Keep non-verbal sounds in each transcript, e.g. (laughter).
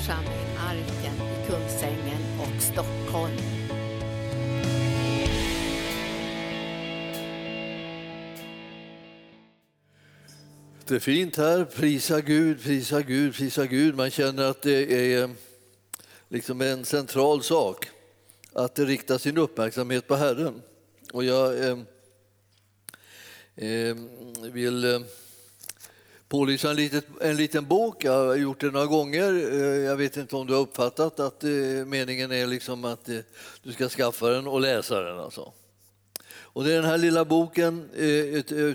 församling Arken i Kungsängen och Stockholm. Det är fint här. Prisa Gud, prisa Gud, prisa Gud. Man känner att det är eh, liksom en central sak att det riktar sin uppmärksamhet på Herren. Och jag eh, eh, vill eh, pålysa en, litet, en liten bok. Jag har gjort det några gånger. Eh, jag vet inte om du har uppfattat att eh, meningen är liksom att eh, du ska skaffa den och läsa den. Alltså. Och det är den här lilla boken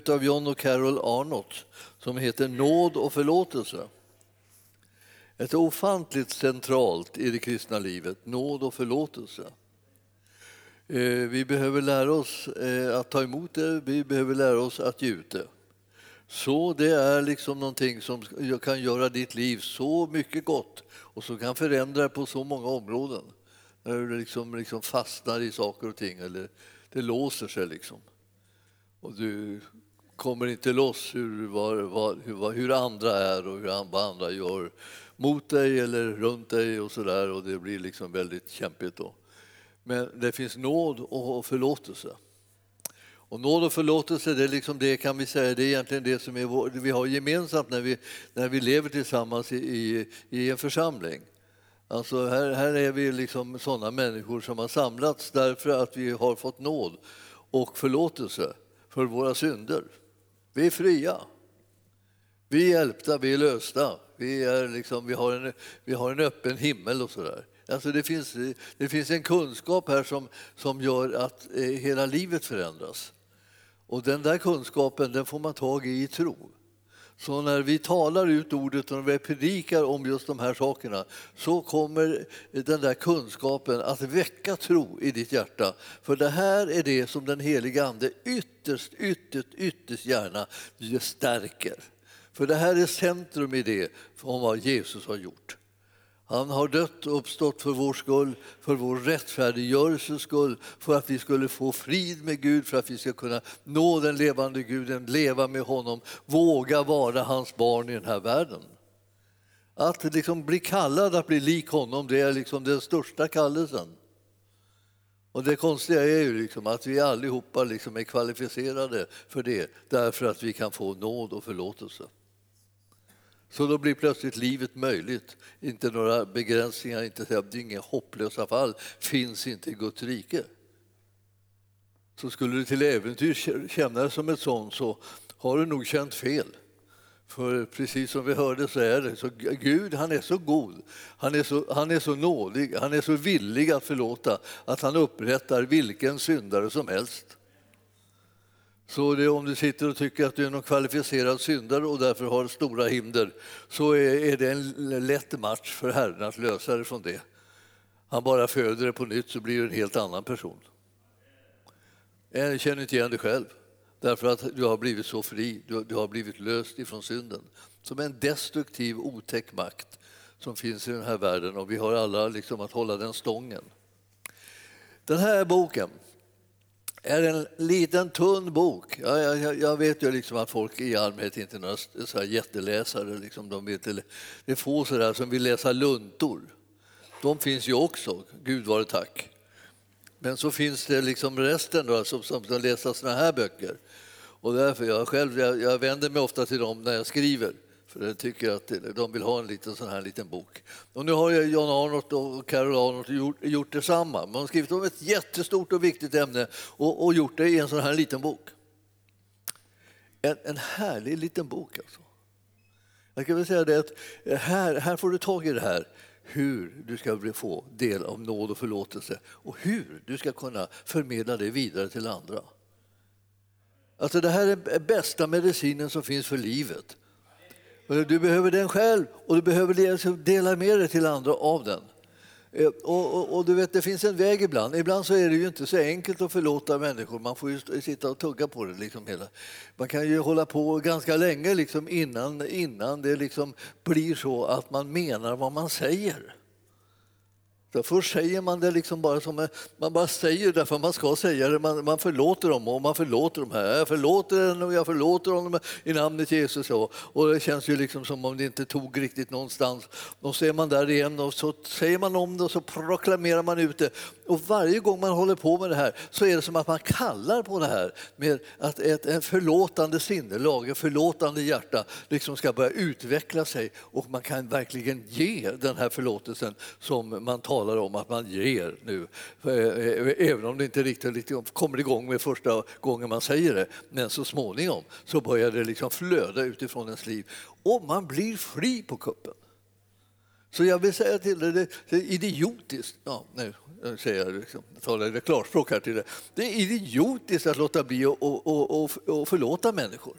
av John och Carol Arnott som heter Nåd och förlåtelse. Ett ofantligt centralt i det kristna livet, nåd och förlåtelse. Vi behöver lära oss att ta emot det, vi behöver lära oss att ge ut det. Så det är liksom någonting som kan göra ditt liv så mycket gott och som kan förändra på så många områden. När du liksom, liksom fastnar i saker och ting eller det låser sig liksom. Och du kommer inte loss hur, var, var, hur, hur andra är och hur, vad andra gör mot dig eller runt dig och sådär och det blir liksom väldigt kämpigt då. Men det finns nåd och förlåtelse. Och nåd och förlåtelse, det är liksom det kan vi säga, det är egentligen det som är vår, vi har gemensamt när vi, när vi lever tillsammans i, i, i en församling. Alltså här, här är vi liksom sådana människor som har samlats därför att vi har fått nåd och förlåtelse för våra synder. Vi är fria. Vi är hjälpta, vi är lösta. Vi, är liksom, vi, har, en, vi har en öppen himmel och sådär. Alltså det, finns, det finns en kunskap här som, som gör att eh, hela livet förändras. Och den där kunskapen den får man tag i i tro. Så när vi talar ut ordet och när vi predikar om just de här sakerna så kommer den där kunskapen att väcka tro i ditt hjärta. För det här är det som den heliga Ande ytterst, ytterst, ytterst gärna stärker. För det här är centrum i det, om vad Jesus har gjort. Han har dött och uppstått för vår skull, för vår rättfärdiggörelses skull, för att vi skulle få frid med Gud, för att vi ska kunna nå den levande Guden, leva med honom, våga vara hans barn i den här världen. Att liksom bli kallad att bli lik honom, det är liksom den största kallelsen. Och det konstiga är ju liksom att vi allihopa liksom är kvalificerade för det, därför att vi kan få nåd och förlåtelse. Så då blir plötsligt livet möjligt. Inte några begränsningar, inte det inga hopplösa fall finns inte i Guds rike. Så skulle du till äventyr känna dig som ett sånt så har du nog känt fel. För precis som vi hörde så är det så Gud han är så god, han är så, han är så nådig, han är så villig att förlåta att han upprättar vilken syndare som helst. Så det, om du sitter och tycker att du är någon kvalificerad syndare och därför har stora hinder så är, är det en lätt match för Herren att lösa det från det. Han bara föder det på nytt så blir du en helt annan person. Jag känner inte igen dig själv därför att du har blivit så fri, du, du har blivit löst ifrån synden. Som en destruktiv, otäck makt som finns i den här världen och vi har alla liksom att hålla den stången. Den här boken är en liten tunn bok. Jag, jag, jag vet ju liksom att folk i allmänhet inte är några så jätteläsare. Liksom de vet, det är få sådär som vill läsa luntor. De finns ju också, Gud vare tack. Men så finns det liksom resten då, som, som, läser sådana här böcker. Och därför jag själv, jag, jag vänder mig ofta till dem när jag skriver. För jag tycker att de vill ha en liten sån här liten bok. Och nu har John Arnott och Carol Arnott gjort, gjort detsamma. Man har skrivit om ett jättestort och viktigt ämne och, och gjort det i en sån här liten bok. En, en härlig liten bok alltså. Jag kan väl säga det att eh, här, här får du tag i det här hur du ska få del av nåd och förlåtelse och hur du ska kunna förmedla det vidare till andra. Alltså det här är bästa medicinen som finns för livet. Du behöver den själv och du behöver dela med dig till andra av den. Eh, och, och, och, du vet, det finns en väg ibland. Ibland så är det ju inte så enkelt att förlåta människor. Man får ju sitta och tugga på det. Liksom hela. Man kan ju hålla på ganska länge liksom innan, innan det liksom blir så att man menar vad man säger. Så först säger man det liksom bara som man bara säger därför man ska säga det. Man, man förlåter dem och man förlåter dem här. Jag förlåter den och jag förlåter honom i namnet Jesus. Och, och det känns ju liksom som om det inte tog riktigt någonstans. Och så är man där igen och så säger man om det och så proklamerar man ut det. Och varje gång man håller på med det här så är det som att man kallar på det här med att ett, ett förlåtande sinnelag, ett förlåtande hjärta liksom ska börja utveckla sig och man kan verkligen ge den här förlåtelsen som man talar om att man ger nu. Eh, eh, även om det inte riktigt kommer igång med första gången man säger det. Men så småningom så börjar det liksom flöda utifrån ens liv och man blir fri på kuppen. Så jag vill säga till dig, det är idiotiskt. Ja, nu säger jag, liksom, jag talar klarspråk här till dig. Det är idiotiskt att låta bli att förlåta människor.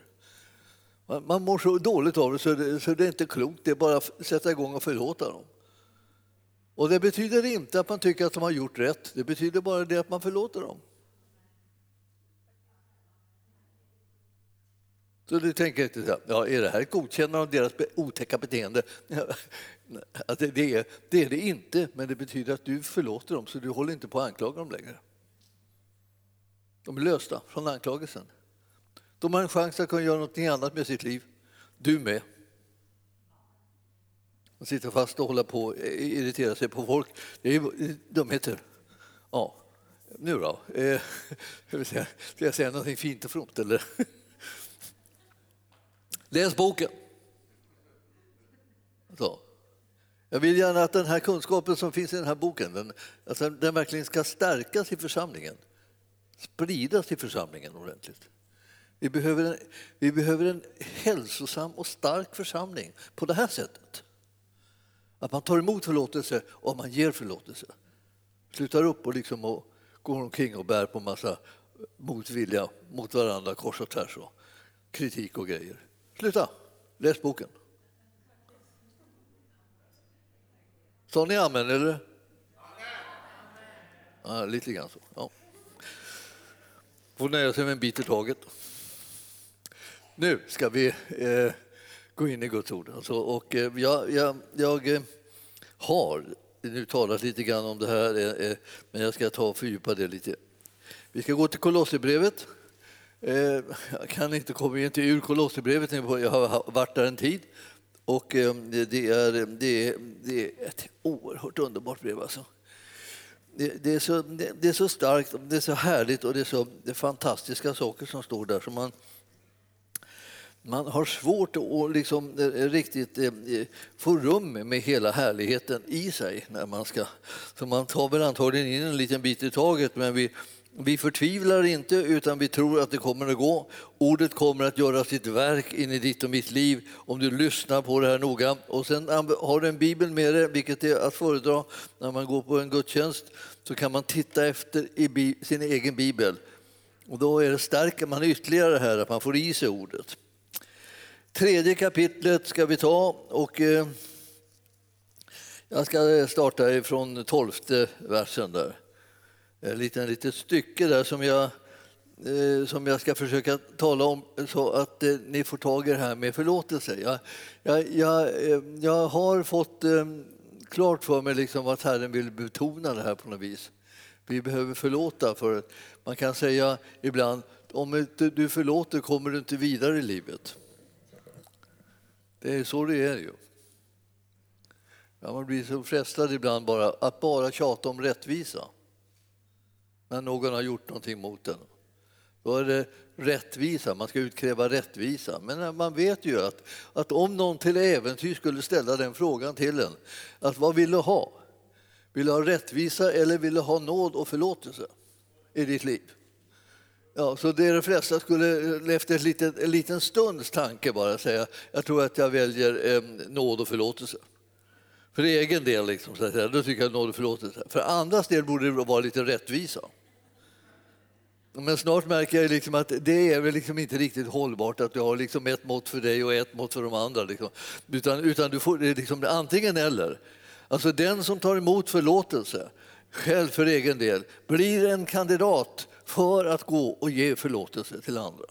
Man mår så dåligt av det så, det så det är inte klokt. Det är bara att sätta igång och förlåta dem. Och det betyder inte att man tycker att de har gjort rätt. Det betyder bara det att man förlåter dem. Så du tänker inte så här, ja, är det här ett godkännande av deras otäcka beteende? (laughs) Att det, är, det är det inte, men det betyder att du förlåter dem så du håller inte på att anklaga dem längre. De är lösta från anklagelsen. De har en chans att kunna göra något annat med sitt liv. Du med. Att sitter fast och håller på och irriterar sig på folk, det är dumheter. Ja, nu då? Eh, ska jag säga någonting fint och fromt eller? Läs boken. Så. Jag vill gärna att den här kunskapen som finns i den här boken den, alltså den verkligen ska stärkas i församlingen. Spridas i församlingen ordentligt. Vi behöver, en, vi behöver en hälsosam och stark församling på det här sättet. Att man tar emot förlåtelse och man ger förlåtelse. Slutar upp och, liksom och går omkring och bär på massa motvilja mot varandra kors och tvärs och kritik och grejer. Sluta! Läs boken. Sa ni amen eller? Ja, lite grann så. Ja. Får nöja sig med en bit i taget. Nu ska vi eh, gå in i Guds ord. Alltså, och, eh, jag, jag, jag eh, har nu talat lite grann om det här, eh, men jag ska ta och fördjupa det lite. Vi ska gå till Kolosserbrevet. Jag kan inte komma inte ur Kolosserbrevet, jag har varit där en tid. Och det är, det, är, det är ett oerhört underbart brev. Alltså. Det, det, är så, det, är så starkt, det är så härligt och det är så det är fantastiska saker som står där. Så man man har svårt att liksom, eh, riktigt eh, få rum med hela härligheten i sig. När man ska, så man tar väl antagligen in en liten bit i taget men vi, vi förtvivlar inte utan vi tror att det kommer att gå. Ordet kommer att göra sitt verk in i ditt och mitt liv om du lyssnar på det här noga. Och sen har du en bibel med dig, vilket är att föredra när man går på en gudstjänst, så kan man titta efter i sin egen bibel. Och då är det stärker man ytterligare här att man får i sig ordet. Tredje kapitlet ska vi ta och eh, jag ska starta ifrån tolfte versen där. Ett litet, litet stycke där som jag, eh, som jag ska försöka tala om så att eh, ni får tag i det här med förlåtelse. Jag, jag, jag, jag har fått klart för mig liksom att Herren vill betona det här på något vis. Vi behöver förlåta för man kan säga ibland om du förlåter kommer du inte vidare i livet. Det är så det är ju. Ja, man blir så frestad ibland bara att bara tjata om rättvisa när någon har gjort någonting mot den. Då är det rättvisa, man ska utkräva rättvisa. Men eh, man vet ju att, att om någon till äventyr skulle ställa den frågan till en, att vad vill du ha? Vill du ha rättvisa eller vill du ha nåd och förlåtelse i ditt liv? Ja, så det de flesta skulle eh, efter en liten, en liten stunds tanke bara säga, jag tror att jag väljer eh, nåd och förlåtelse. För egen del, liksom, så att säga, då tycker jag nåd och förlåtelse. För andras del borde det vara lite rättvisa. Men snart märker jag liksom att det är väl liksom inte riktigt hållbart att du har liksom ett mått för dig och ett mått för de andra. Liksom. Utan, utan du får det liksom antingen eller. Alltså den som tar emot förlåtelse själv för egen del blir en kandidat för att gå och ge förlåtelse till andra.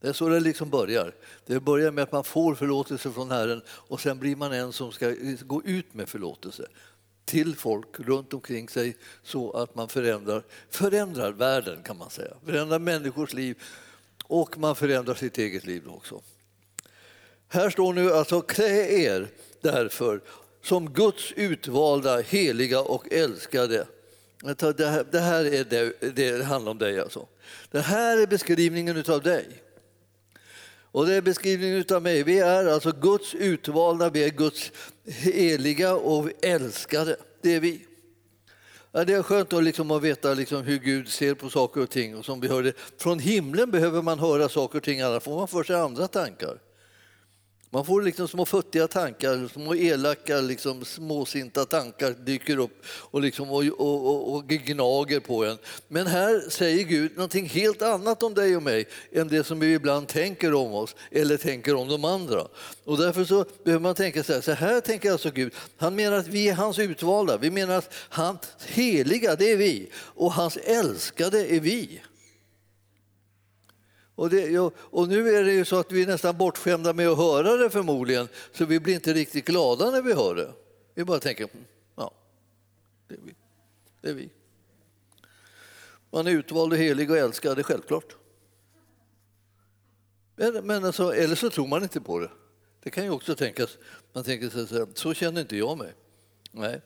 Det är så det liksom börjar. Det börjar med att man får förlåtelse från Herren och sen blir man en som ska gå ut med förlåtelse till folk runt omkring sig så att man förändrar, förändrar världen kan man säga. Förändrar människors liv och man förändrar sitt eget liv också. Här står nu alltså klä er därför som Guds utvalda, heliga och älskade. Det här är det, det handlar om dig alltså. Det här är beskrivningen av dig. Och det är beskrivningen av mig. Vi är alltså Guds utvalda, vi är Guds heliga och älskade. Det är vi. Ja, det är skönt att, liksom, att veta liksom, hur Gud ser på saker och ting. Och som vi hörde, från himlen behöver man höra saker och ting, annars får man för sig andra tankar. Man får liksom små futtiga tankar, små elaka, liksom småsinta tankar dyker upp och, liksom, och, och, och, och gnager på en. Men här säger Gud någonting helt annat om dig och mig än det som vi ibland tänker om oss eller tänker om de andra. Och därför så behöver man tänka så här, så här tänker alltså Gud. Han menar att vi är hans utvalda, vi menar att hans heliga, det är vi och hans älskade är vi. Och, det, och, nu är det ju så att vi är nästan bortskämda med att höra det förmodligen, så vi blir inte riktigt glada när vi hör det. Vi bara tänker, mm, ja, det är vi. Det är vi. Man är utvald och helig och älskad, det är självklart. Men, men alltså, eller så tror man inte på det. Det kan ju också tänkas, man tänker sig så känner inte jag mig. Nej,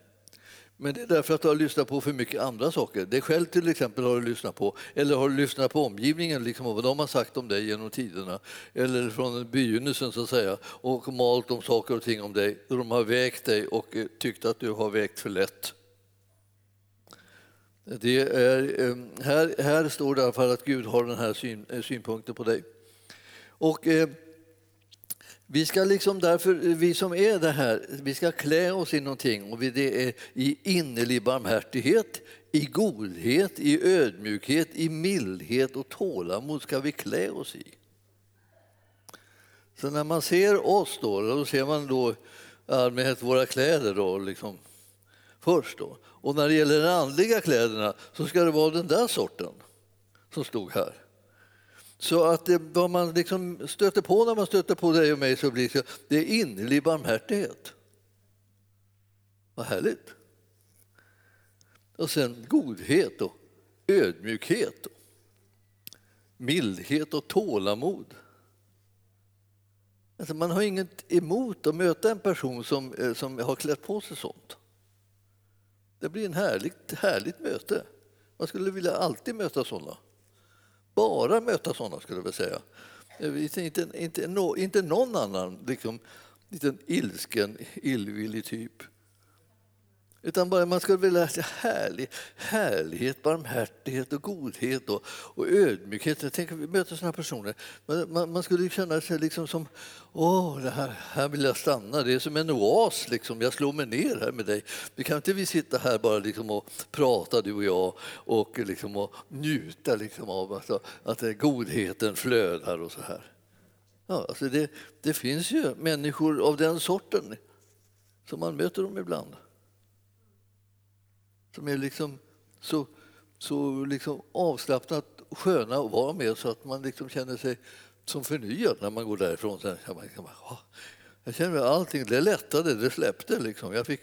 men det är därför att du har lyssnat på för mycket andra saker. Det själv till exempel har du lyssnat på. Eller har du lyssnat på omgivningen, liksom, vad de har sagt om dig genom tiderna. Eller från begynnelsen så att säga. Och malt om saker och ting om dig. De har vägt dig och eh, tyckt att du har vägt för lätt. Det är, ehm, här, här står det i alla fall att Gud har den här syn, eh, synpunkten på dig. Och eh, vi ska liksom därför, eh, vi som är det här, vi ska klä oss i någonting och det är i innerlig barmhärtighet, i godhet, i ödmjukhet, i mildhet och tålamod ska vi klä oss i. Så när man ser oss då, då ser man då allmänhet våra kläder då, liksom, först. Då. Och när det gäller de andliga kläderna så ska det vara den där sorten som stod här. Så att det, vad man liksom stöter på när man stöter på dig och mig så blir det, det är innerlig barmhärtighet. Vad härligt. Och sen godhet och ödmjukhet. Och mildhet och tålamod. Alltså man har inget emot att möta en person som, eh, som har klätt på sig sånt. Det blir ett härligt, härligt möte. Man skulle vilja alltid möta sådana bara möta sådana, skulle jag vilja säga. Eh, inte, inte, no, inte någon annan liksom, liten ilsken, illvillig typ. Utan bara man skulle vilja se härlig, härlighet, barmhärtighet och godhet och, och ödmjukhet. Jag tänker, vi möter sådana personer. Man, man, man, skulle känna sig liksom som, åh, det här, här vill jag stanna. Det är som en oas, liksom. jag slår mig ner här med dig. Vi kan inte vi sitta här bara liksom och prata, du och jag, och, liksom och njuta liksom av alltså, att godheten flödar och så här. Ja, alltså det, det finns ju människor av den sorten som man möter dem ibland som är liksom så, så liksom avslappnat sköna att vara med så att man liksom känner sig som förnyad när man går därifrån. Sen, liksom jag känner att allting det lättade, det släppte. Liksom. Jag fick,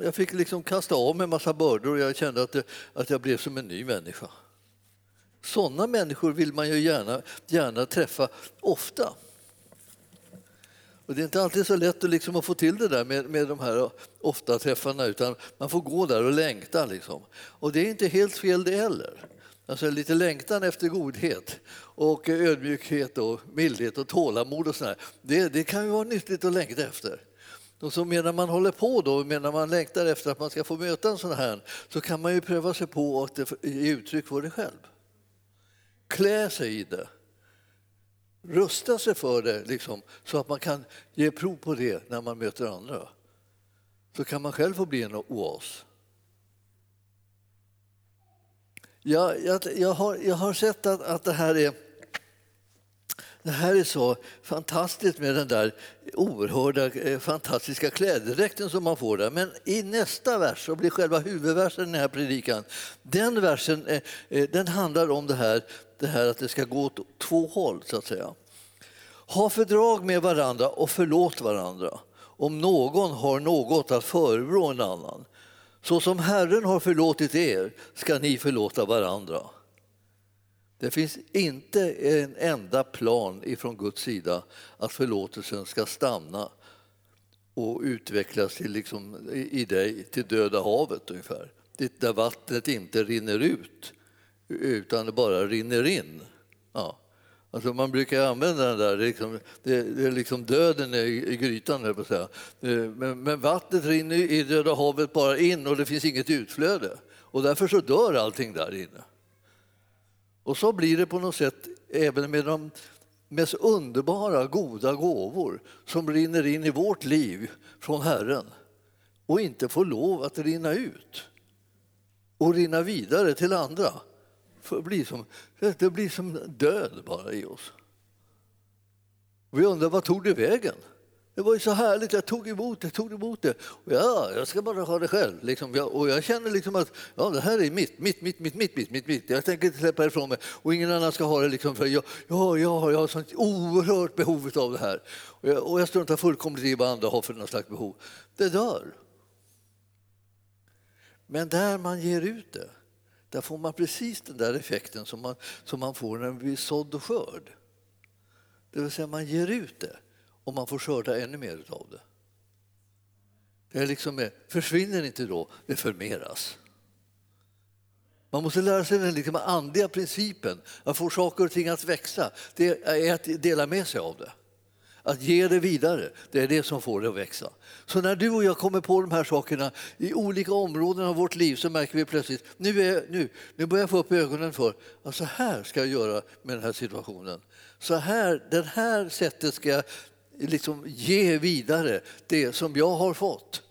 jag fick liksom kasta av mig en massa bördor och jag kände att, det, att jag blev som en ny människa. Sådana människor vill man ju gärna, gärna träffa ofta. Och det är inte alltid så lätt att, liksom att få till det där med, med de här ofta träffarna utan man får gå där och längta. Liksom. Och det är inte helt fel det heller. Alltså lite längtan efter godhet och ödmjukhet och mildhet och tålamod och sådär. Det, det kan ju vara nyttigt att längta efter. Och så medan man håller på då, medan man längtar efter att man ska få möta en sån här så kan man ju pröva sig på att ge uttryck för det själv. Klä sig i det rusta sig för det liksom, så att man kan ge prov på det när man möter andra. Så kan man själv få bli en oas. Jag, jag, jag, har, jag har sett att, att det här är det här är så fantastiskt med den där oerhörda eh, fantastiska klädedräkten som man får där. Men i nästa vers, som blir själva huvudversen i den här predikan, den versen eh, eh, den handlar om det här, det här att det ska gå åt två håll så att säga. Ha fördrag med varandra och förlåt varandra om någon har något att förebrå en annan. Så som Herren har förlåtit er ska ni förlåta varandra. Det finns inte en enda plan ifrån Guds sida att förlåtelsen ska stanna och utvecklas till liksom, i dig till döda havet ungefär. Där vattnet inte rinner ut utan det bara rinner in. Ja. Alltså man brukar använda den där, liksom, det, det, är liksom döden i, i grytan, på säga. Eh, men, men vattnet rinner i Döda havet bara in och det finns inget utflöde. Och därför så dör allting där inne. Och så blir det på något sätt även med de mest underbara, goda gåvor som rinner in i vårt liv från Herren och inte får lov att rinna ut och rinna vidare till andra. Det blir som, det blir som död bara i oss. Vi undrar, vad tog det vägen? Det var ju så härligt, jag tog emot det, tog emot det. Och ja, jag ska bara ha det själv. Liksom. Och jag känner liksom att ja, det här är mitt, mitt, mitt, mitt, mitt, mitt, mitt, mitt. Jag tänker inte släppa ifrån mig och ingen annan ska ha det. Liksom, för jag, ja, ja, jag har sånt oerhört behov av det här. Och jag, och jag struntar fullkomligt i vad andra har för något slags behov. Det dör. Men där man ger ut det, där får man precis den där effekten som man, som man får när man blir sådd och skörd. Det vill säga man ger ut det och man får skörda ännu mer av det. Det är liksom, eh, försvinner inte då, det förmeras. Man måste lära sig den liksom andliga principen, att få saker och ting att växa. Det är att dela med sig av det. Att ge det vidare, det är det som får det att växa. Så när du och jag kommer på de här sakerna i olika områden av vårt liv så märker vi plötsligt nu, är, nu, nu börjar jag få upp ögonen för att så här ska jag göra med den här situationen. Så här, det här sättet ska jag liksom ge vidare det som jag har fått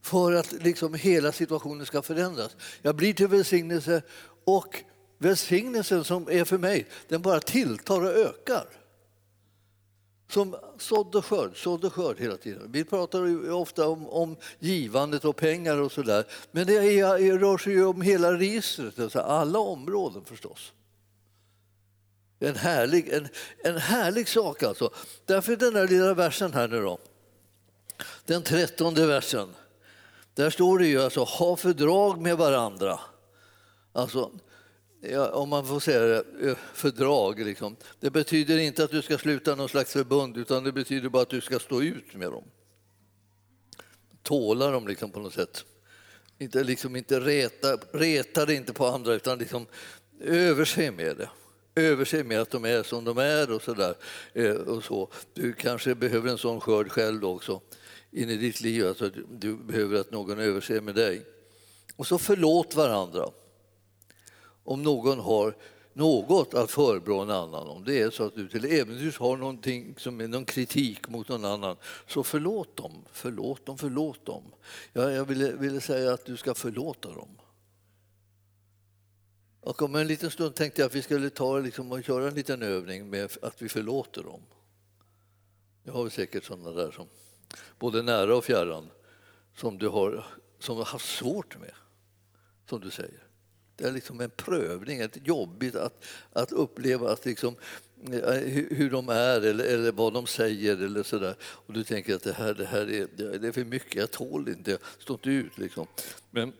för att liksom hela situationen ska förändras. Jag blir till välsignelse och välsignelsen som är för mig, den bara tilltar och ökar. Som sådde skörd, sådde skörd hela tiden. Vi pratar ofta om, om givandet och pengar och sådär. Men det, är, det rör sig ju om hela registret, alltså alla områden förstås. En härlig, en, en härlig sak alltså. Därför den där lilla versen här nu då. Den trettonde versen. Där står det ju alltså ha fördrag med varandra. Alltså, ja, om man får säga det, eh, fördrag. Liksom. Det betyder inte att du ska sluta någon slags förbund utan det betyder bara att du ska stå ut med dem. Tåla dem liksom på något sätt. Inte, liksom, inte reta, reta det inte på andra utan liksom överse med det överse med att de är som de är och så där. Eh, och så. Du kanske behöver en sån skörd själv också in i ditt liv. Alltså, du behöver att någon överser med dig. Och så förlåt varandra om någon har något att förebrå en annan. Om det är så att du till äventyrs har någonting som är någon kritik mot någon annan, så förlåt dem, förlåt dem, förlåt dem. Jag, jag ville, ville säga att du ska förlåta dem. Och om en liten stund tänkte jag att vi skulle ta liksom och göra en liten övning med att vi förlåter dem. Nu har vi säkert sådana där som både nära och fjärran som du har, som har haft svårt med, som du säger. Det är liksom en prövning, ett jobbigt att, att uppleva att liksom, eh, hur de är eller, eller vad de säger eller sådär. Och du tänker att det här, det här är, det är för mycket, jag tål inte, jag står inte ut. Liksom. Men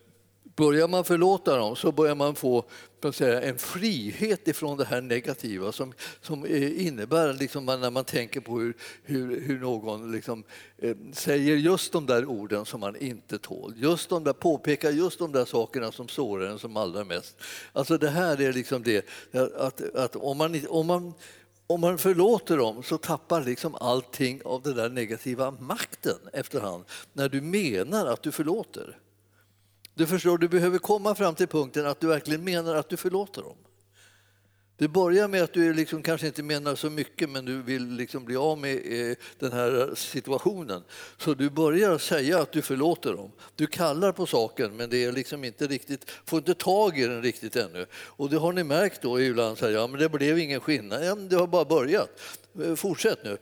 Börjar man förlåta dem så börjar man få säga, en frihet ifrån det här negativa som, som eh, innebär liksom när man tänker på hur, hur, hur någon liksom, eh, säger just de där orden som man inte tål. Just de där, påpekar just de där sakerna som sårar en som allra mest. Alltså det här är liksom det att, att om, man, om, man, om man förlåter dem så tappar liksom allting av den där negativa makten efterhand när du menar att du förlåter. Du förstår, du behöver komma fram till punkten att du verkligen menar att du förlåter dem. Det börjar med att du liksom kanske inte menar så mycket men du vill liksom bli av med eh, den här situationen. Så du börjar säga att du förlåter dem. Du kallar på saken men det är liksom inte riktigt, får inte tag i den riktigt ännu. Och det har ni märkt då ibland, så här, ja men det blev ingen skillnad. Ja, det har bara börjat. Eh, fortsätt nu.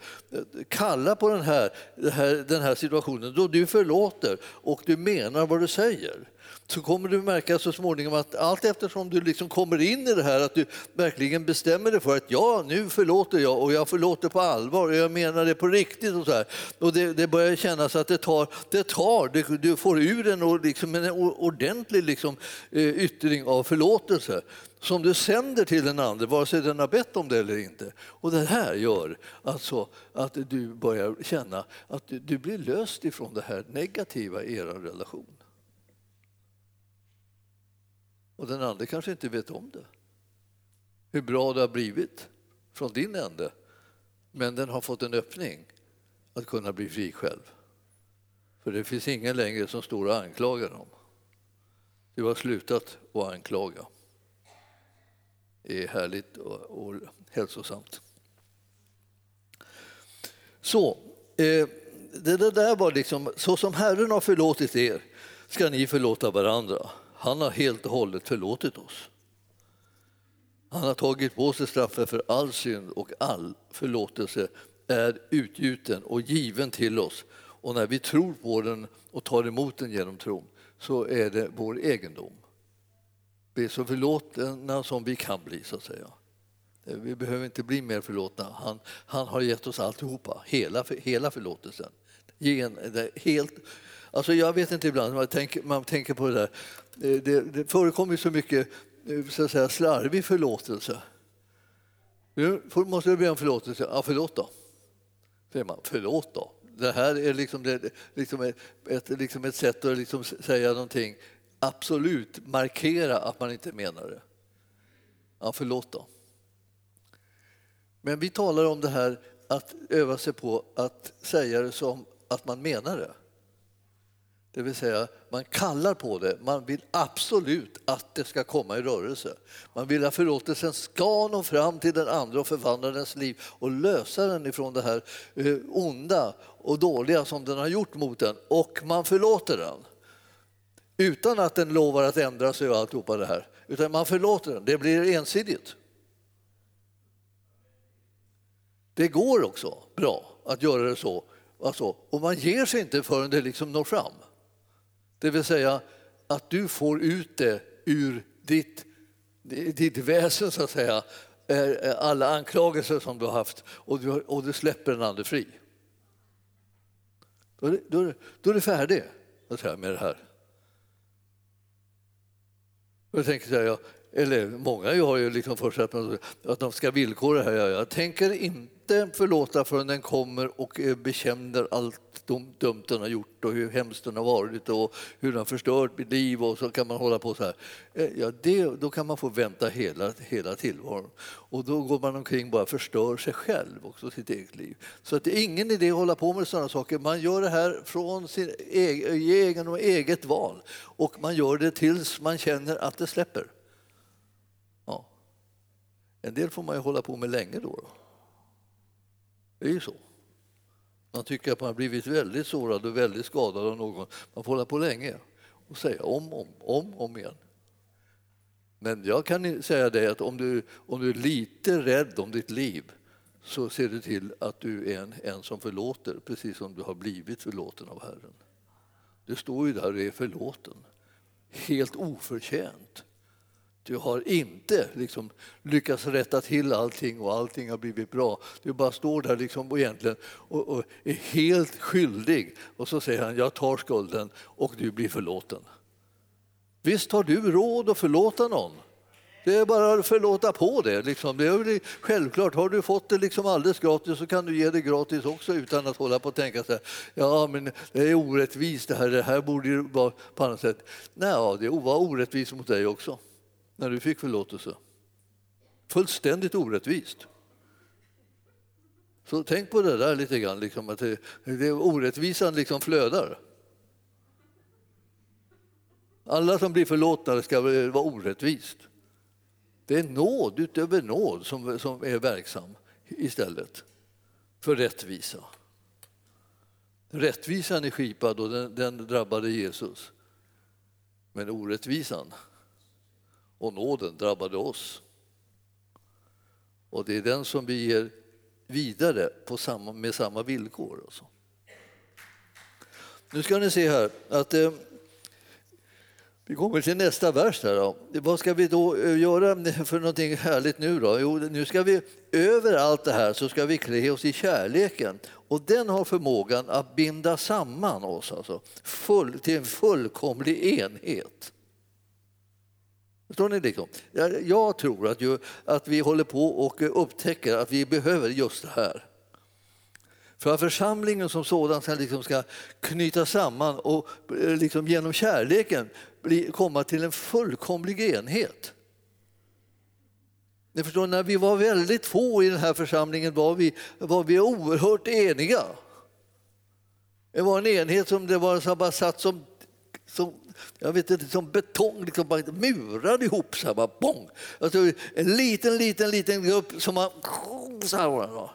Kalla på den här, den här, den här situationen då du förlåter och du menar vad du säger. så kommer du märka så småningom att allt eftersom du liksom kommer in i det här att du verkligen bestämmer dig för att ja, nu förlåter jag och jag förlåter på allvar och jag menar det på riktigt och så här. Och det, det börjar kännas att det tar, det tar det, du får ur en, liksom en ordentlig liksom, eh, yttring av förlåtelse som du sänder till den andra, vare sig den har bett om det eller inte. Och det här gör alltså att du börjar känna att du blir löst ifrån det här negativa i er relation. Och den andra kanske inte vet om det. Hur bra det har blivit från din ände. Men den har fått en öppning att kunna bli fri själv. För det finns ingen längre som står och anklagar dem. Du har slutat att anklaga. Det är härligt och, och hälsosamt. Så, eh, det där var liksom, så som Herren har förlåtit er ska ni förlåta varandra. Han har helt och hållet förlåtit oss. Han har tagit på sig straffet för all synd och all förlåtelse är utgjuten och given till oss. Och när vi tror på den och tar emot den genom tron så är det vår egendom bli så förlåtna som vi kan bli, så att säga. Eh, vi behöver inte bli mer förlåtna. Han, han har gett oss alltihopa, hela, hela förlåtelsen. Gen, eh, helt, alltså jag vet inte ibland, man tänker, man tänker på det där, eh, det, det förekommer så mycket så att säga, slarvig förlåtelse. Nu måste du be om förlåtelse. Ja, förlåt då. Säger man. Förlåt då. Det här är liksom, det, liksom ett, ett, liksom ett sätt att liksom säga någonting absolut markera att man inte menar det. Ja, förlåt då. Men vi talar om det här att öva sig på att säga det som att man menar det. Det vill säga, man kallar på det. Man vill absolut att det ska komma i rörelse. Man vill att förlåtelsen ska nå fram till den andra och förvandla dens liv och lösa den ifrån det här eh, onda och dåliga som den har gjort mot den. Och man förlåter den. Utan att den lovar att ändra sig och alltihopa det här. Utan man förlåter den. Det blir ensidigt. Det går också bra att göra det så. Alltså, och man ger sig inte förrän det liksom når fram. Det vill säga att du får ut det ur ditt, ditt väsen, så att säga. Alla anklagelser som du har haft och du, och du släpper den andra fri. Då är det, då är det, då är det färdigt med det här. Jag tänker så här, eller många har ju liksom sig att de ska villkora det här. Jag tänker inte förlåta förrän den kommer och eh, bekänner allt dumt den har gjort och hur hemskt den har varit och hur den har förstört mitt liv och så kan man hålla på så här. Eh, ja, det, då kan man få vänta hela, hela tillvaron och då går man omkring och bara förstör sig själv också, sitt eget liv. Så att det är ingen idé att hålla på med sådana saker. Man gör det här från sin e-, egen och eget val och man gör det tills man känner att det släpper. En del får man ju hålla på med länge då. Det är ju så. Man tycker att man har blivit väldigt sårad och väldigt skadad av någon. Man får hålla på länge och säga om, om, om, om igen. Men jag kan säga dig att om du, om du är lite rädd om ditt liv så ser du till att du är en, en som förlåter, precis som du har blivit förlåten av Herren. Det står ju där, och är förlåten. Helt oförtjänt. Du har inte liksom lyckats rätta till allting och allting har blivit bra. Du bara står där liksom och egentligen och, och är helt skyldig och så säger han jag tar skulden och du blir förlåten. Visst har du råd att förlåta någon? Det är bara att förlåta på det. Liksom. det är självklart, har du fått det liksom alldeles gratis så kan du ge det gratis också utan att hålla på och tänka så här, ja men det är orättvist det här, det här borde ju vara på annat sätt. Nej, det var orättvist mot dig också när du fick förlåtelse. Fullständigt orättvist. Så tänk på det där lite grann, liksom, att det, det orättvisan liksom flödar. Alla som blir förlåtna ska vara orättvist. Det är nåd utöver nåd som, som är verksam istället för rättvisa. Rättvisan är skipad och den, den drabbade Jesus. Men orättvisan och nåden drabbade oss. Och det är den som vi ger vidare på samma, med samma villkor. Alltså. Nu ska ni se här att eh, Vi kommer till nästa vers. Där då. Vad ska vi då eh, göra för någonting härligt nu? Då? Jo, nu ska vi över allt det här så ska vi klä oss i kärleken. Och den har förmågan att binda samman oss alltså, full, till en fullkomlig enhet. Förstår ni? Liksom? Jag tror att, ju, att vi håller på och upptäcker att vi behöver just det här. För att församlingen som sådan ska, liksom ska knyta samman och eh, liksom genom kärleken bli, komma till en fullkomlig enhet. Ni förstår, när vi var väldigt få i den här församlingen var vi, var vi oerhört eniga. Det var en enhet som det var bara satt som, som, jag vet inte, som betong, liksom bara murad ihop. Så här, bara, bong. Alltså, en liten, liten, liten grupp som man... Så här,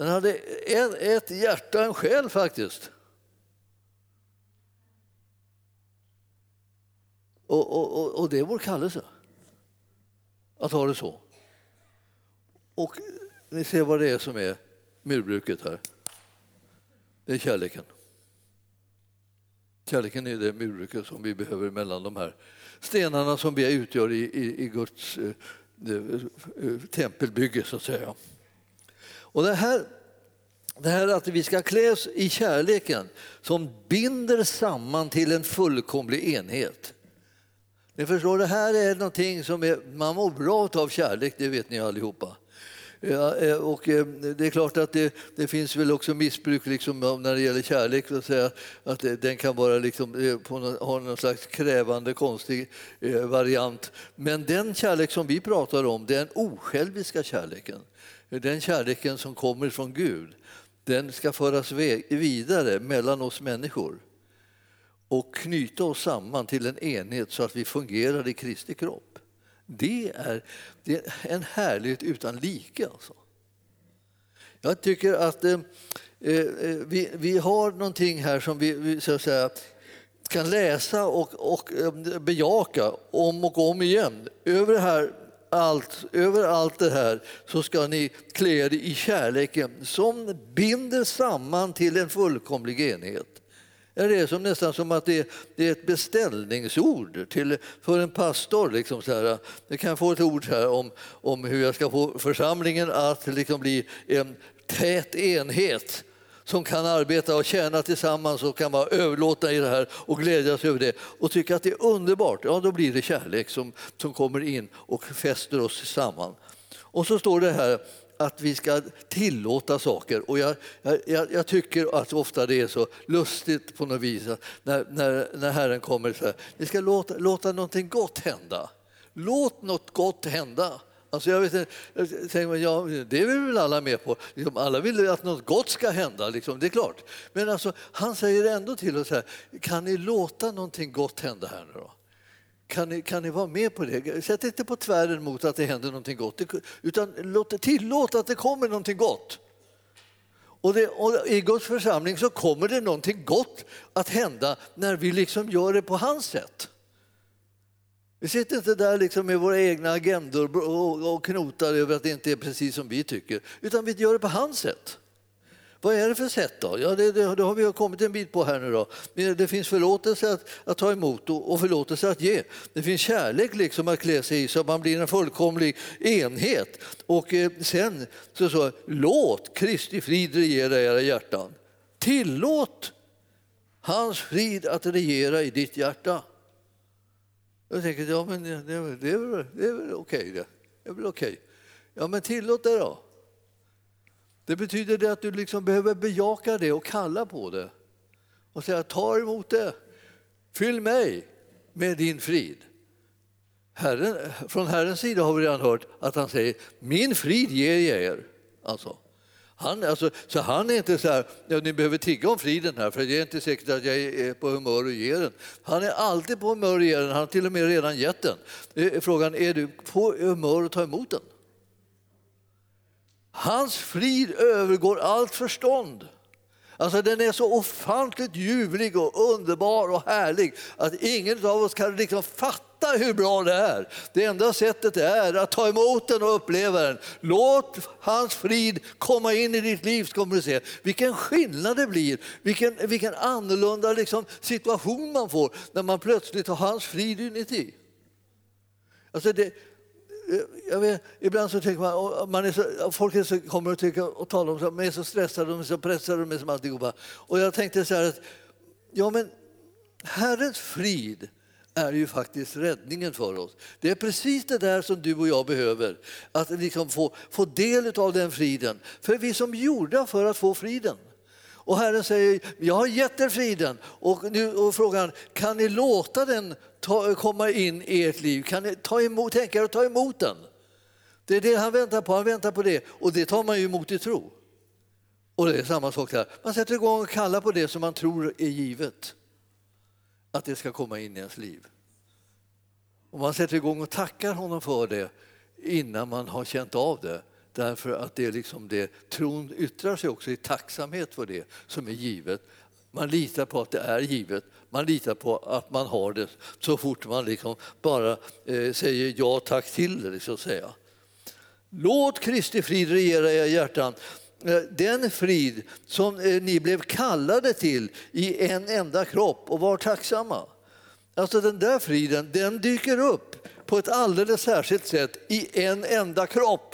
den hade ett, ett hjärta, en själ faktiskt. Och, och, och, det är vår kallelse, att ha det så. Och ni ser vad det är som är murbruket här. Det är kärleken. Kärleken är det murbruket som vi behöver mellan de här stenarna som vi utgör i, i, i Guds eh, eh, eh tempelbygge, så att säga. Och det här, det här att vi ska kläs i kärleken som binder samman till en fullkomlig enhet. Ni förstår, det här är någonting som är, man mår bra av kärlek, det vet ni allihopa. Ja, eh, och eh, det är klart att det, det, finns väl också missbruk liksom när det gäller kärlek. Att, säga, att eh, den kan vara liksom, på någon, ha någon slags krävande, konstig variant. Men den kärlek som vi pratar om, den osjälviska kärleken, den kärleken som kommer från Gud, den ska föras vidare mellan oss människor och knyta oss samman till en enhet så att vi fungerar i Kristi kropp. Det är, det är en härlighet utan like. Alltså. Jag tycker att eh, eh, vi, vi har någonting här som vi, vi så att säga, kan läsa och, och eh, bejaka om och om igen. Över det här allt, över allt det här så ska ni klä er i kärleken som binder samman till en fullkomlig enhet. Det är som, nästan som att det, det är ett beställningsord till, för en pastor. Liksom så här. Jag kan få ett ord här om, om hur jag ska få församlingen att liksom bli en tät enhet som kan arbeta och tjäna tillsammans och kan vara överlåtna i det här och glädjas över det och tycka att det är underbart. Ja, då blir det kärlek som, som kommer in och fäster oss samman. Och så står det här att vi ska tillåta saker. Och jag, jag, jag, tycker att ofta det är så lustigt på något vis när, när, när Herren kommer så här, ni ska låta, låta någonting gott hända. Låt något gott hända. Alltså jag vet, jag ja, det är vi väl alla med på. Liksom, alla vill att något gott ska hända, liksom, det är klart. Men alltså, han säger ändå till oss här, kan ni låta någonting gott hända här nu då? Kan ni, kan ni vara med på det? Sätt inte på tvären mot att det händer någonting gott, utan låt, tillåt att det kommer någonting gott. Och, det, och, I Guds församling så kommer det någonting gott att hända när vi liksom gör det på hans sätt. Vi sitter inte där liksom med våra egna agendor och, och knotar över att det inte är precis som vi tycker, utan vi gör det på hans sätt. Vad är det för sätt då? Ja, det, det, det har vi kommit en bit på här nu då. Det finns förlåtelse att, att ta emot och, och förlåtelse att ge. Det finns kärlek liksom att klä sig i så att man blir en fullkomlig enhet. Och eh, sen så, så låt Kristi frid regera era hjärtan. Tillåt hans frid att regera i ditt hjärta. Jag tänker, ja men det, det, är, väl, det är väl okej det. Det är väl okej. Ja men tillåt det då. Det betyder det att du liksom behöver bejaka det och kalla på det och säga ta emot det. Fyll mig med din frid. Herren, från Herrens sida har vi redan hört att han säger min frid ger jag er. Alltså, han, alltså, så han är inte så här, ja, ni behöver tigga om friden här för det är inte säkert att jag är på humör att ge den. Han är alltid på humör att ge den, han har till och med redan gett den. Eh, frågan är du på humör att ta emot den? Hans frid övergår allt förstånd. Alltså den är så ofantligt ljuvlig och underbar och härlig att ingen av oss kan liksom fatta hur bra det är. Det enda sättet är att ta emot den och uppleva den. Låt hans frid komma in i ditt liv så kommer du se vilken skillnad det blir. Vilken, vilken annorlunda liksom, situation man får när man plötsligt har hans frid inuti. Alltså det, vet, ibland så tänker man, man är så, folk är så, kommer och, tycker, och talar om att de är så stressade, de är så pressade, de är som alltihopa. Och jag tänkte så här att, ja men Herrens frid är ju faktiskt räddningen för oss. Det är precis det där som du och jag behöver, att liksom få, få del av den friden. För vi är som gjorda för att få friden. Och Herren säger, jag har gett er friden. Och nu och frågan, kan ni låta den ta, komma in i ert liv? Kan ni ta emot, tänka er att ta emot den? Det är det han väntar på, han väntar på det. Och det tar man ju emot i tro. Och det är samma sak där. Man sätter igång och kallar på det som man tror är givet. Att det ska komma in i ens liv. Och man sätter igång och tackar honom för det innan man har känt av det. Därför att det är liksom det, tron yttrar sig också i tacksamhet för det som är givet. Man litar på att det är givet, man litar på att man har det så fort man liksom bara eh, säger ja tack till det. Liksom säga. Låt Kristi frid regera i era hjärtan. Eh, den frid som eh, ni blev kallade till i en enda kropp och var tacksamma. Alltså den där friden, den dyker upp på ett alldeles särskilt sätt i en enda kropp.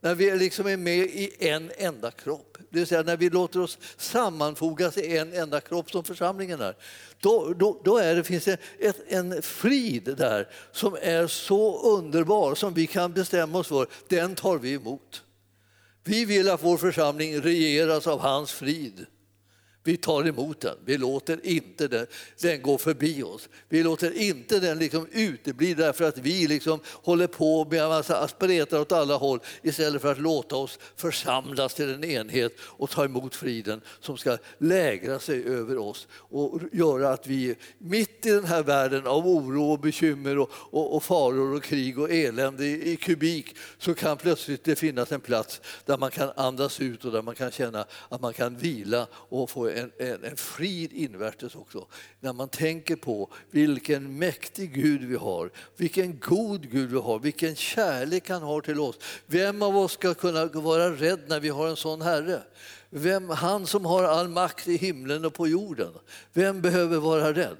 När vi liksom är med i en enda kropp, det vill säga när vi låter oss sammanfogas i en enda kropp som församlingen är. Då, då, då är det, finns det ett, en frid där som är så underbar som vi kan bestämma oss för. Den tar vi emot. Vi vill att vår församling regeras av hans frid. Vi tar emot den, vi låter inte den, den gå förbi oss. Vi låter inte den liksom utebli därför att vi liksom håller på med en massa spretar åt alla håll istället för att låta oss församlas till en enhet och ta emot friden som ska lägra sig över oss och göra att vi mitt i den här världen av oro och bekymmer och, och, och faror och krig och elände i, i kubik så kan plötsligt det finnas en plats där man kan andas ut och där man kan känna att man kan vila och få en, en, en frid invärtes också. När man tänker på vilken mäktig Gud vi har, vilken god Gud vi har, vilken kärlek han har till oss. Vem av oss ska kunna vara rädd när vi har en sån Herre? Vem, han som har all makt i himlen och på jorden. Vem behöver vara rädd?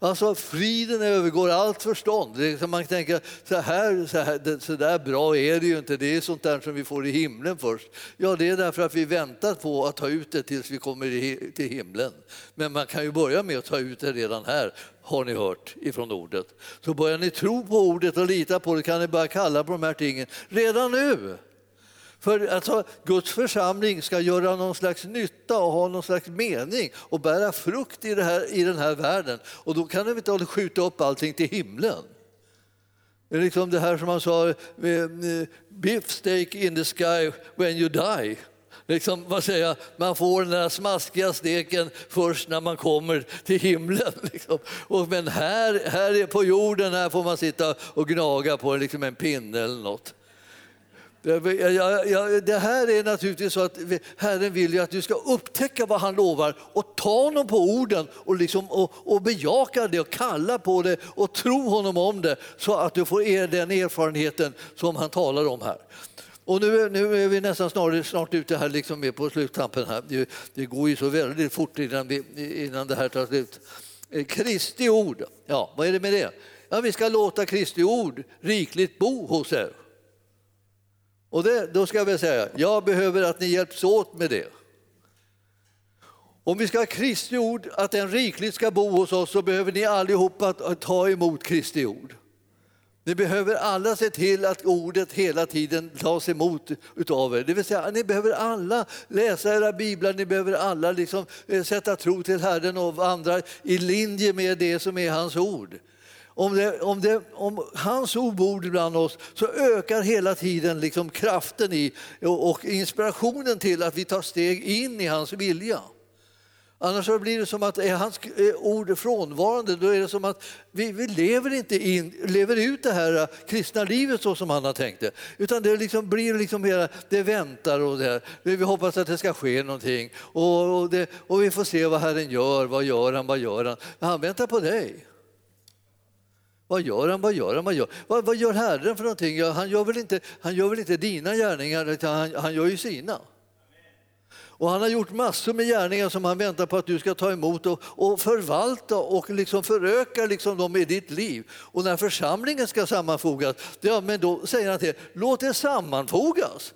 Alltså friden övergår allt förstånd. Det man tänker så här, så, här, så där bra är det ju inte, det är sånt där som vi får i himlen först. Ja, det är därför att vi väntar på att ta ut det tills vi kommer till himlen. Men man kan ju börja med att ta ut det redan här, har ni hört ifrån ordet. Så börjar ni tro på ordet och lita på det kan ni börja kalla på de här tingen redan nu. För alltså, Guds församling ska göra någon slags nytta och ha någon slags mening och bära frukt i, det här, i den här världen. Och då kan de inte skjuta upp allting till himlen. Det är liksom det här som man sa, eh, eh, beef steak in the sky when you die. Liksom, vad säger man får den där smaskiga steken först när man kommer till himlen. (laughs) Liksom. Och, men här, här på jorden här får man sitta och gnaga på liksom en pinne eller något. Det här är naturligtvis så att Herren vill ju att du ska upptäcka vad han lovar och ta honom på orden och, liksom, och, och bejaka det och kalla på det och tro honom om det så att du får den erfarenheten som han talar om här. Och nu, nu är vi nästan snart, snart ute här liksom med på sluttampen. Här. Det, det, går ju så väldigt fort innan, vi, innan det här tar slut. Eh, Kristi ord, ja, vad är det med det? Ja, vi ska låta Kristi ord rikligt bo hos er. Och det, då ska vi säga, jag behöver att ni hjälps åt med det. Om vi ska ha Kristi ord, att den rikligt ska bo hos oss, så behöver ni allihopa ta emot Kristi ord. Ni behöver alla se till att ordet hela tiden tas emot utav er. Det vill säga, ni behöver alla läsa era biblar, ni behöver alla liksom eh, sätta tro till Herren och andra i linje med det som är hans ord om, det, om, det, om hans ord bor bland oss så ökar hela tiden liksom kraften i och inspirationen till att vi tar steg in i hans vilja. Annars så blir det som att är hans eh, ord frånvarande, då är det som att vi, vi lever inte in, lever ut det här eh, kristna livet så som han har tänkt det. Utan det liksom blir liksom hela, det väntar och det, här, vi hoppas att det ska ske någonting. Och, och, det, och vi får se vad Herren gör, vad gör han, vad gör han? han väntar på dig. Vad gör han? Vad gör han? Vad gör, vad, vad gör Herren för någonting? Ja, han, gör väl inte, han gör väl inte dina gärningar, utan han, han gör ju sina. Och han har gjort massor med gärningar som han väntar på att du ska ta emot och, och förvalta och liksom föröka liksom dem i ditt liv. Och när församlingen ska sammanfogas, ja, men då säger han till er, låt det sammanfogas.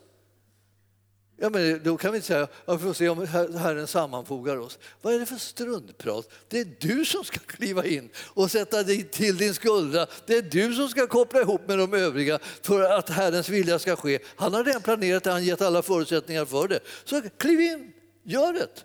Ja, men då kan vi inte säga att vi får se om Herren sammanfogar oss. Vad är det för struntprat? Det är du som ska kliva in och sätta dig till din skuldra. Det är du som ska koppla ihop med de övriga för att Herrens vilja ska ske. Han har redan planerat det, han har gett alla förutsättningar för det. Så kliv in, gör det.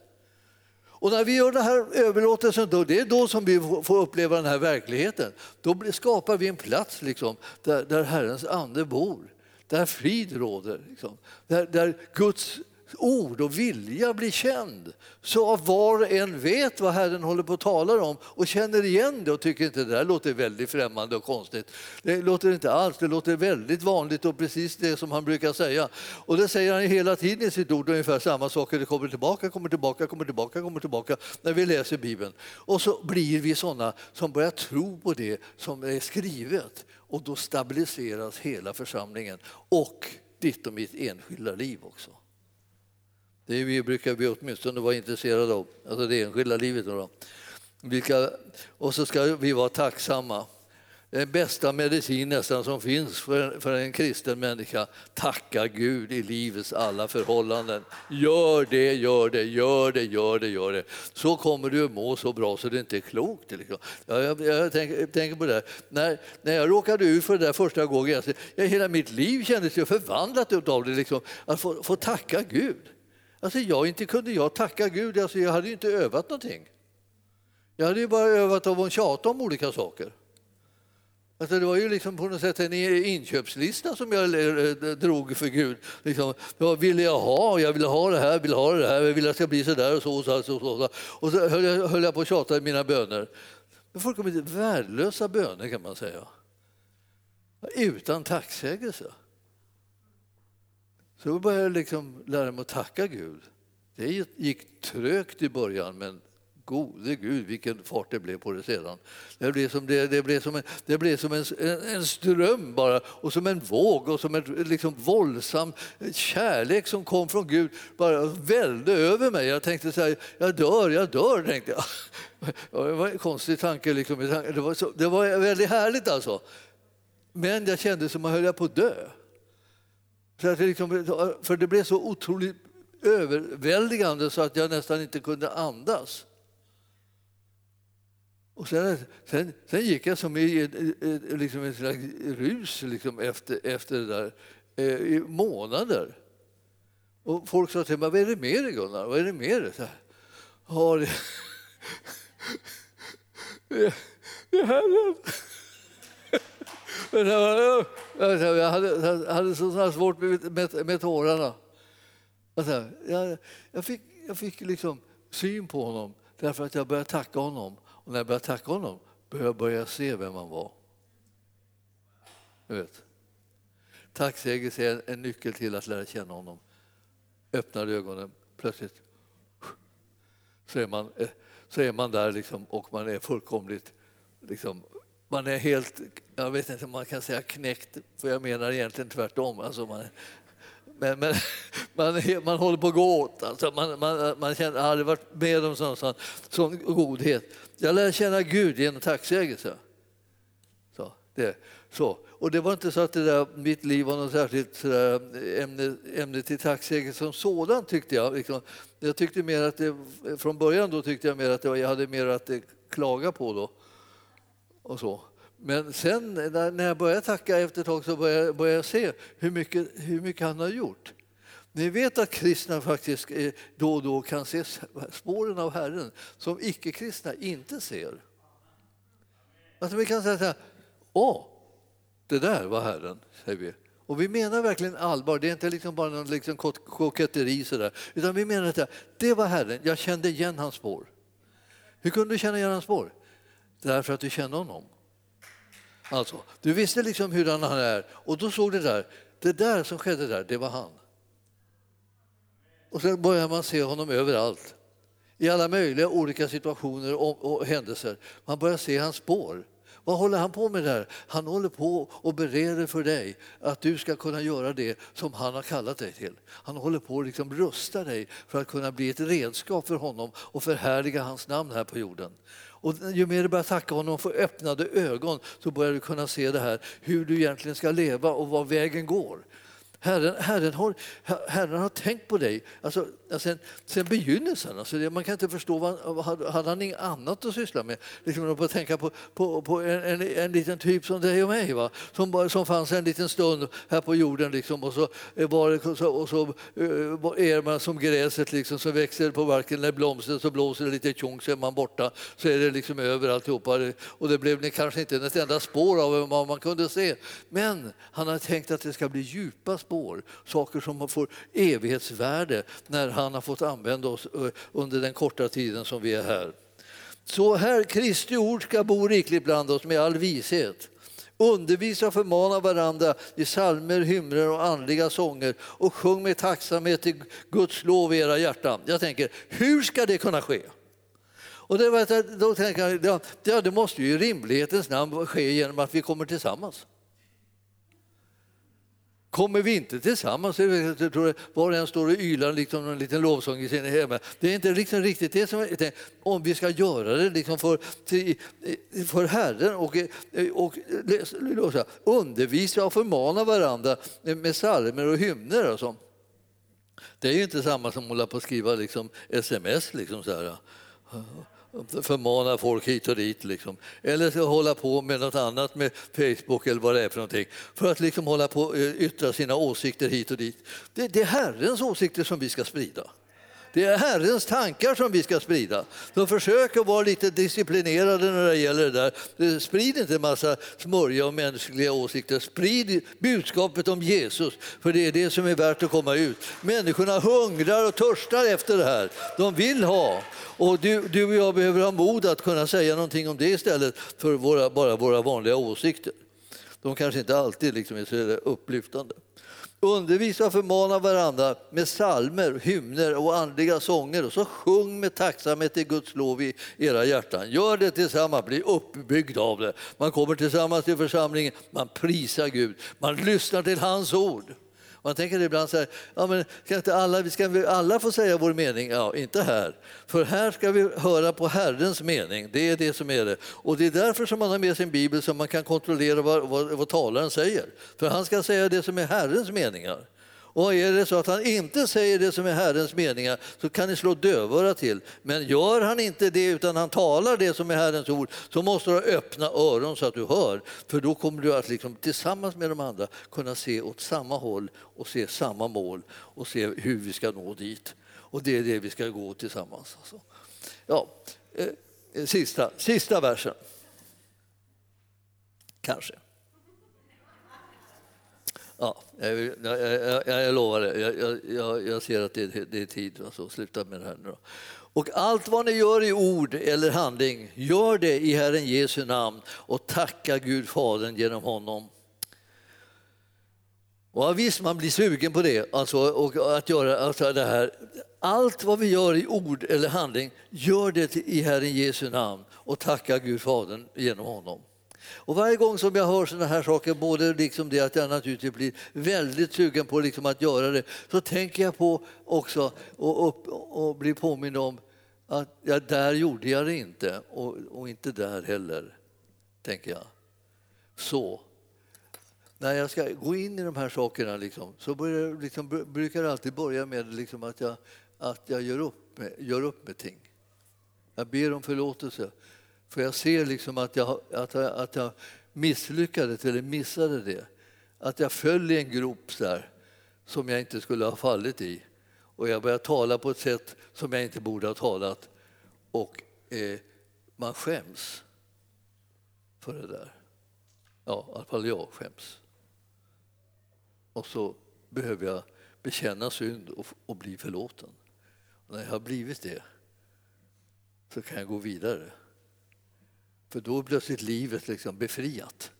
Och när vi gör den här överlåtelsen, då, det är då som vi får uppleva den här verkligheten. Då skapar vi en plats liksom, där, där Herrens ande bor där frid råder. Liksom. Där, där Guds ord och vilja blir känd. Så att var och en vet vad Herren håller på att tala om och känner igen det och tycker inte det där låter väldigt främmande och konstigt. Det låter inte alls, det låter väldigt vanligt och precis det som han brukar säga. Och det säger han hela tiden i sitt ord, ungefär samma saker. Det kommer tillbaka, kommer tillbaka, kommer tillbaka, kommer tillbaka när vi läser Bibeln. Och så blir vi sådana som börjar tro på det som är skrivet och då stabiliseras hela församlingen och ditt och mitt enskilda liv också. Det vi brukar vi åtminstone vara intresserade av, alltså det enskilda livet. Då. Vilka, och så ska vi vara tacksamma den bästa medicin nästan som finns för en, för en kristen människa. Tacka Gud i livets alla förhållanden. Gör det, gör det, gör det, gör det, gör det. Så kommer du att må så bra så det inte är klokt. Liksom. Jag, jag, jag, tänker, tänker på det när, när jag råkade ut för det där första gången, alltså, jag, hela mitt liv kändes ju förvandlat av det, liksom, att få, få tacka Gud. Alltså, jag, inte kunde jag tacka Gud, alltså, jag hade ju inte övat någonting. Jag hade ju bara övat av att tjata om olika saker. Alltså det var ju liksom på något sätt en inköpslista som jag eh, eh, drog för Gud. Liksom, vad ville jag ha? Jag ville ha det här, vill ha det här, jag vill att det ska bli så där och så. Och så, så, så. Och så höll jag, höll jag på att tjata i mina böner. Men fullkomligt värdelösa böner kan man säga. Utan tacksägelse. Så jag började liksom lära mig att tacka Gud. Det gick trögt i början, men gode Gud vilken fart det blev på det sedan. Det blev som, det, det blev som, en, det blev som en, en, ström bara och som en våg och som en liksom våldsam kärlek som kom från Gud bara välde över mig. Jag tänkte så här, jag dör, jag dör, tänkte jag. (laughs) Det var en konstig tanke. Liksom. Det, var så, det var väldigt härligt alltså. Men jag kände som att jag höll på att dö. Så att det liksom, för det blev så otroligt överväldigande så att jag nästan inte kunde andas. Och sen, sen, sen gick jag som i ett, liksom ett slags rus liksom efter, efter det där eh, i månader. Och folk sa till mig, vad är det med dig Gunnar? Vad är det med dig? Här, ja, det, (laughs) det, det här jag hade, hade så svårt med, med, med tårarna. Jag, jag, fick, jag fick liksom syn på honom därför att jag började tacka honom. Och när jag började tacka honom började jag börja se vem han var. Du vet. Tacksägelse är en nyckel till att lära känna honom. Öppnar ögonen, plötsligt så är man, så är man där liksom, och man är fullkomligt... Liksom, man är helt, jag vet inte om man kan säga knäckt, för jag menar egentligen tvärtom. Alltså man, men, men (laughs) man, man håller på att gå åt. Alltså man, man, man känner, har aldrig varit med om sån, sån, sån godhet. Jag lärde känna Gud genom tacksägelse. Så, det, så. Och det var inte så att det där, mitt liv var något särskilt ämne, ämne till tacksägelse som sådant tyckte jag. Liksom, jag tyckte mer att det, från början då tyckte jag mer att det var, jag hade mer att eh, klaga på då. Och så. Men sen när jag började tacka efter ett tag så började, började jag se hur mycket, hur mycket han har gjort. Ni vet att kristna faktiskt eh, då och då kan se spåren av Herren som icke-kristna inte ser. Alltså vi kan säga så här, åh, det där var Herren, säger vi. Och vi menar verkligen allvar, det är inte liksom bara någon liksom koketteri sådär, utan vi menar att det var Herren, jag kände igen hans spår. Hur kunde du känna igen hans spår? Därför att du kände honom. Alltså, du visste liksom hur han är och då såg du där, det där som skedde där, det var han. Och så börjar man se honom överallt. I alla möjliga olika situationer och, och händelser. Man börjar se hans spår. Vad håller han på med där? Han håller på och bereder för dig att du ska kunna göra det som han har kallat dig till. Han håller på att liksom rusta dig för att kunna bli ett redskap för honom och förhärliga hans namn här på jorden. Och ju mer du börjar tacka honom för öppnade ögon så börjar du kunna se det här, hur du egentligen ska leva och var vägen går. Herren, Herren, har, Herren har tänkt på dig alltså, sen, sen begynnelsen. Alltså, man kan inte förstå, vad, hade han inget annat att syssla med? Liksom att tänka på, på, på en, en, en, liten typ som dig och mig, va? Som, bara, som fanns en liten stund här på jorden liksom, och så, eh, var och så, och så uh, är man som gräset liksom, som växer på marken. När blomstret så blåser det lite tjong så är man borta, så är det liksom över alltihopa. Och det blev kanske inte ett enda spår av vad man kunde se. Men han har tänkt att det ska bli djupa spår, saker som får evighetsvärde när han har fått använda oss eh, under den korta tiden som vi är här. Så här, Kristi ord ska bo rikligt bland oss med all vishet. Undervisa och förmana varandra i psalmer, hymner och andliga sånger och sjung med tacksamhet till Guds lov i era hjärtan. Jag tänker, hur ska det kunna ske? Och det, då tänker jag, ja, det måste ju i rimlighetens namn ske genom att vi kommer tillsammans. Kommer vi inte tillsammans, jag tror var och en står och ylar liksom en liten lovsång i sin hemma. Det är inte liksom riktigt det som är Om vi ska göra det liksom för, eh, för Herren och, eh, och undervisa och förmana varandra med psalmer och hymner och sånt. Det är ju inte samma som att hålla på och skriva liksom sms. Liksom så här förmana folk hit och dit. Liksom. Eller ska hålla på med något annat med Facebook eller vad det är för någonting. För att liksom hålla på och yttra sina åsikter hit och dit. Det, det är Herrens åsikter som vi ska sprida. Det är Herrens tankar som vi ska sprida. Så försök att vara lite disciplinerade när det gäller det där. Eh, sprid inte en massa smörja och mänskliga åsikter. Sprid budskapet om Jesus, för det är det som är värt att komma ut. Människorna hungrar och törstar efter det här. De vill ha. Och du, du och jag behöver ha mod att kunna säga någonting om det istället för våra, bara våra vanliga åsikter. De kanske inte alltid liksom är så upplyftande. Undervisa och förmana varandra med salmer, hymner och andliga sånger och så sjung med tacksamhet till Guds lov i era hjärtan. Gör det tillsammans, bli uppbyggd av det. Man kommer tillsammans till församlingen, man prisar Gud, man lyssnar till hans ord. Man tänker ibland så här, ja, men ska inte alla, ska vi alla få säga vår mening? Ja, inte här. För här ska vi höra på Herrens mening. Det är det som är det. Och det är därför som man har med sin bibel så man kan kontrollera vad, vad, vad talaren säger. För han ska säga det som är Herrens meningar. Och är det så att han inte säger det som är Herrens meningar så kan ni slå dövöra till. Men gör han inte det utan han talar det som är Herrens ord så måste du ha öppna öron så att du hör. För då kommer du att liksom, tillsammans med de andra kunna se åt samma håll och se samma mål och se hur vi ska nå dit. Och det är det vi ska gå tillsammans. Alltså. Ja, eh, sista, sista versen. Kanske. Ja, jag, jag, jag, jag lovar det. Jag, jag, ser att det, det är tid. Alltså, sluta med det här nu då. Och allt vad ni gör i ord eller handling, gör det i Herren Jesu namn och tacka Gud Fadern genom honom. Och visst, man blir sugen på det, alltså, och att göra alltså det här. Allt vad vi gör i ord eller handling, gör det i Herren Jesu namn och tacka Gud Fadern genom honom. Och varje gång som jag hör sådana här saker, både liksom det att jag naturligtvis blir väldigt sugen på liksom att göra det, så tänker jag på också och, och, och blir påmind om att ja, där gjorde jag det inte och, och inte där heller, tänker jag. Så när jag ska gå in i de här sakerna liksom, så börjar, liksom, brukar det alltid börja med liksom att jag, att jag gör, upp med, gör upp med ting. Jag ber om förlåtelse för jag ser liksom att jag, att, jag, att jag misslyckades eller missade det. Att jag föll i en grop där som jag inte skulle ha fallit i. Och jag börjar tala på ett sätt som jag inte borde ha talat. Och eh, man skäms för det där. Ja, i alla fall jag skäms. Och så behöver jag bekänna synd och, och bli förlåten. Och när jag har blivit det så kan jag gå vidare. För då är plötsligt livet liksom befriat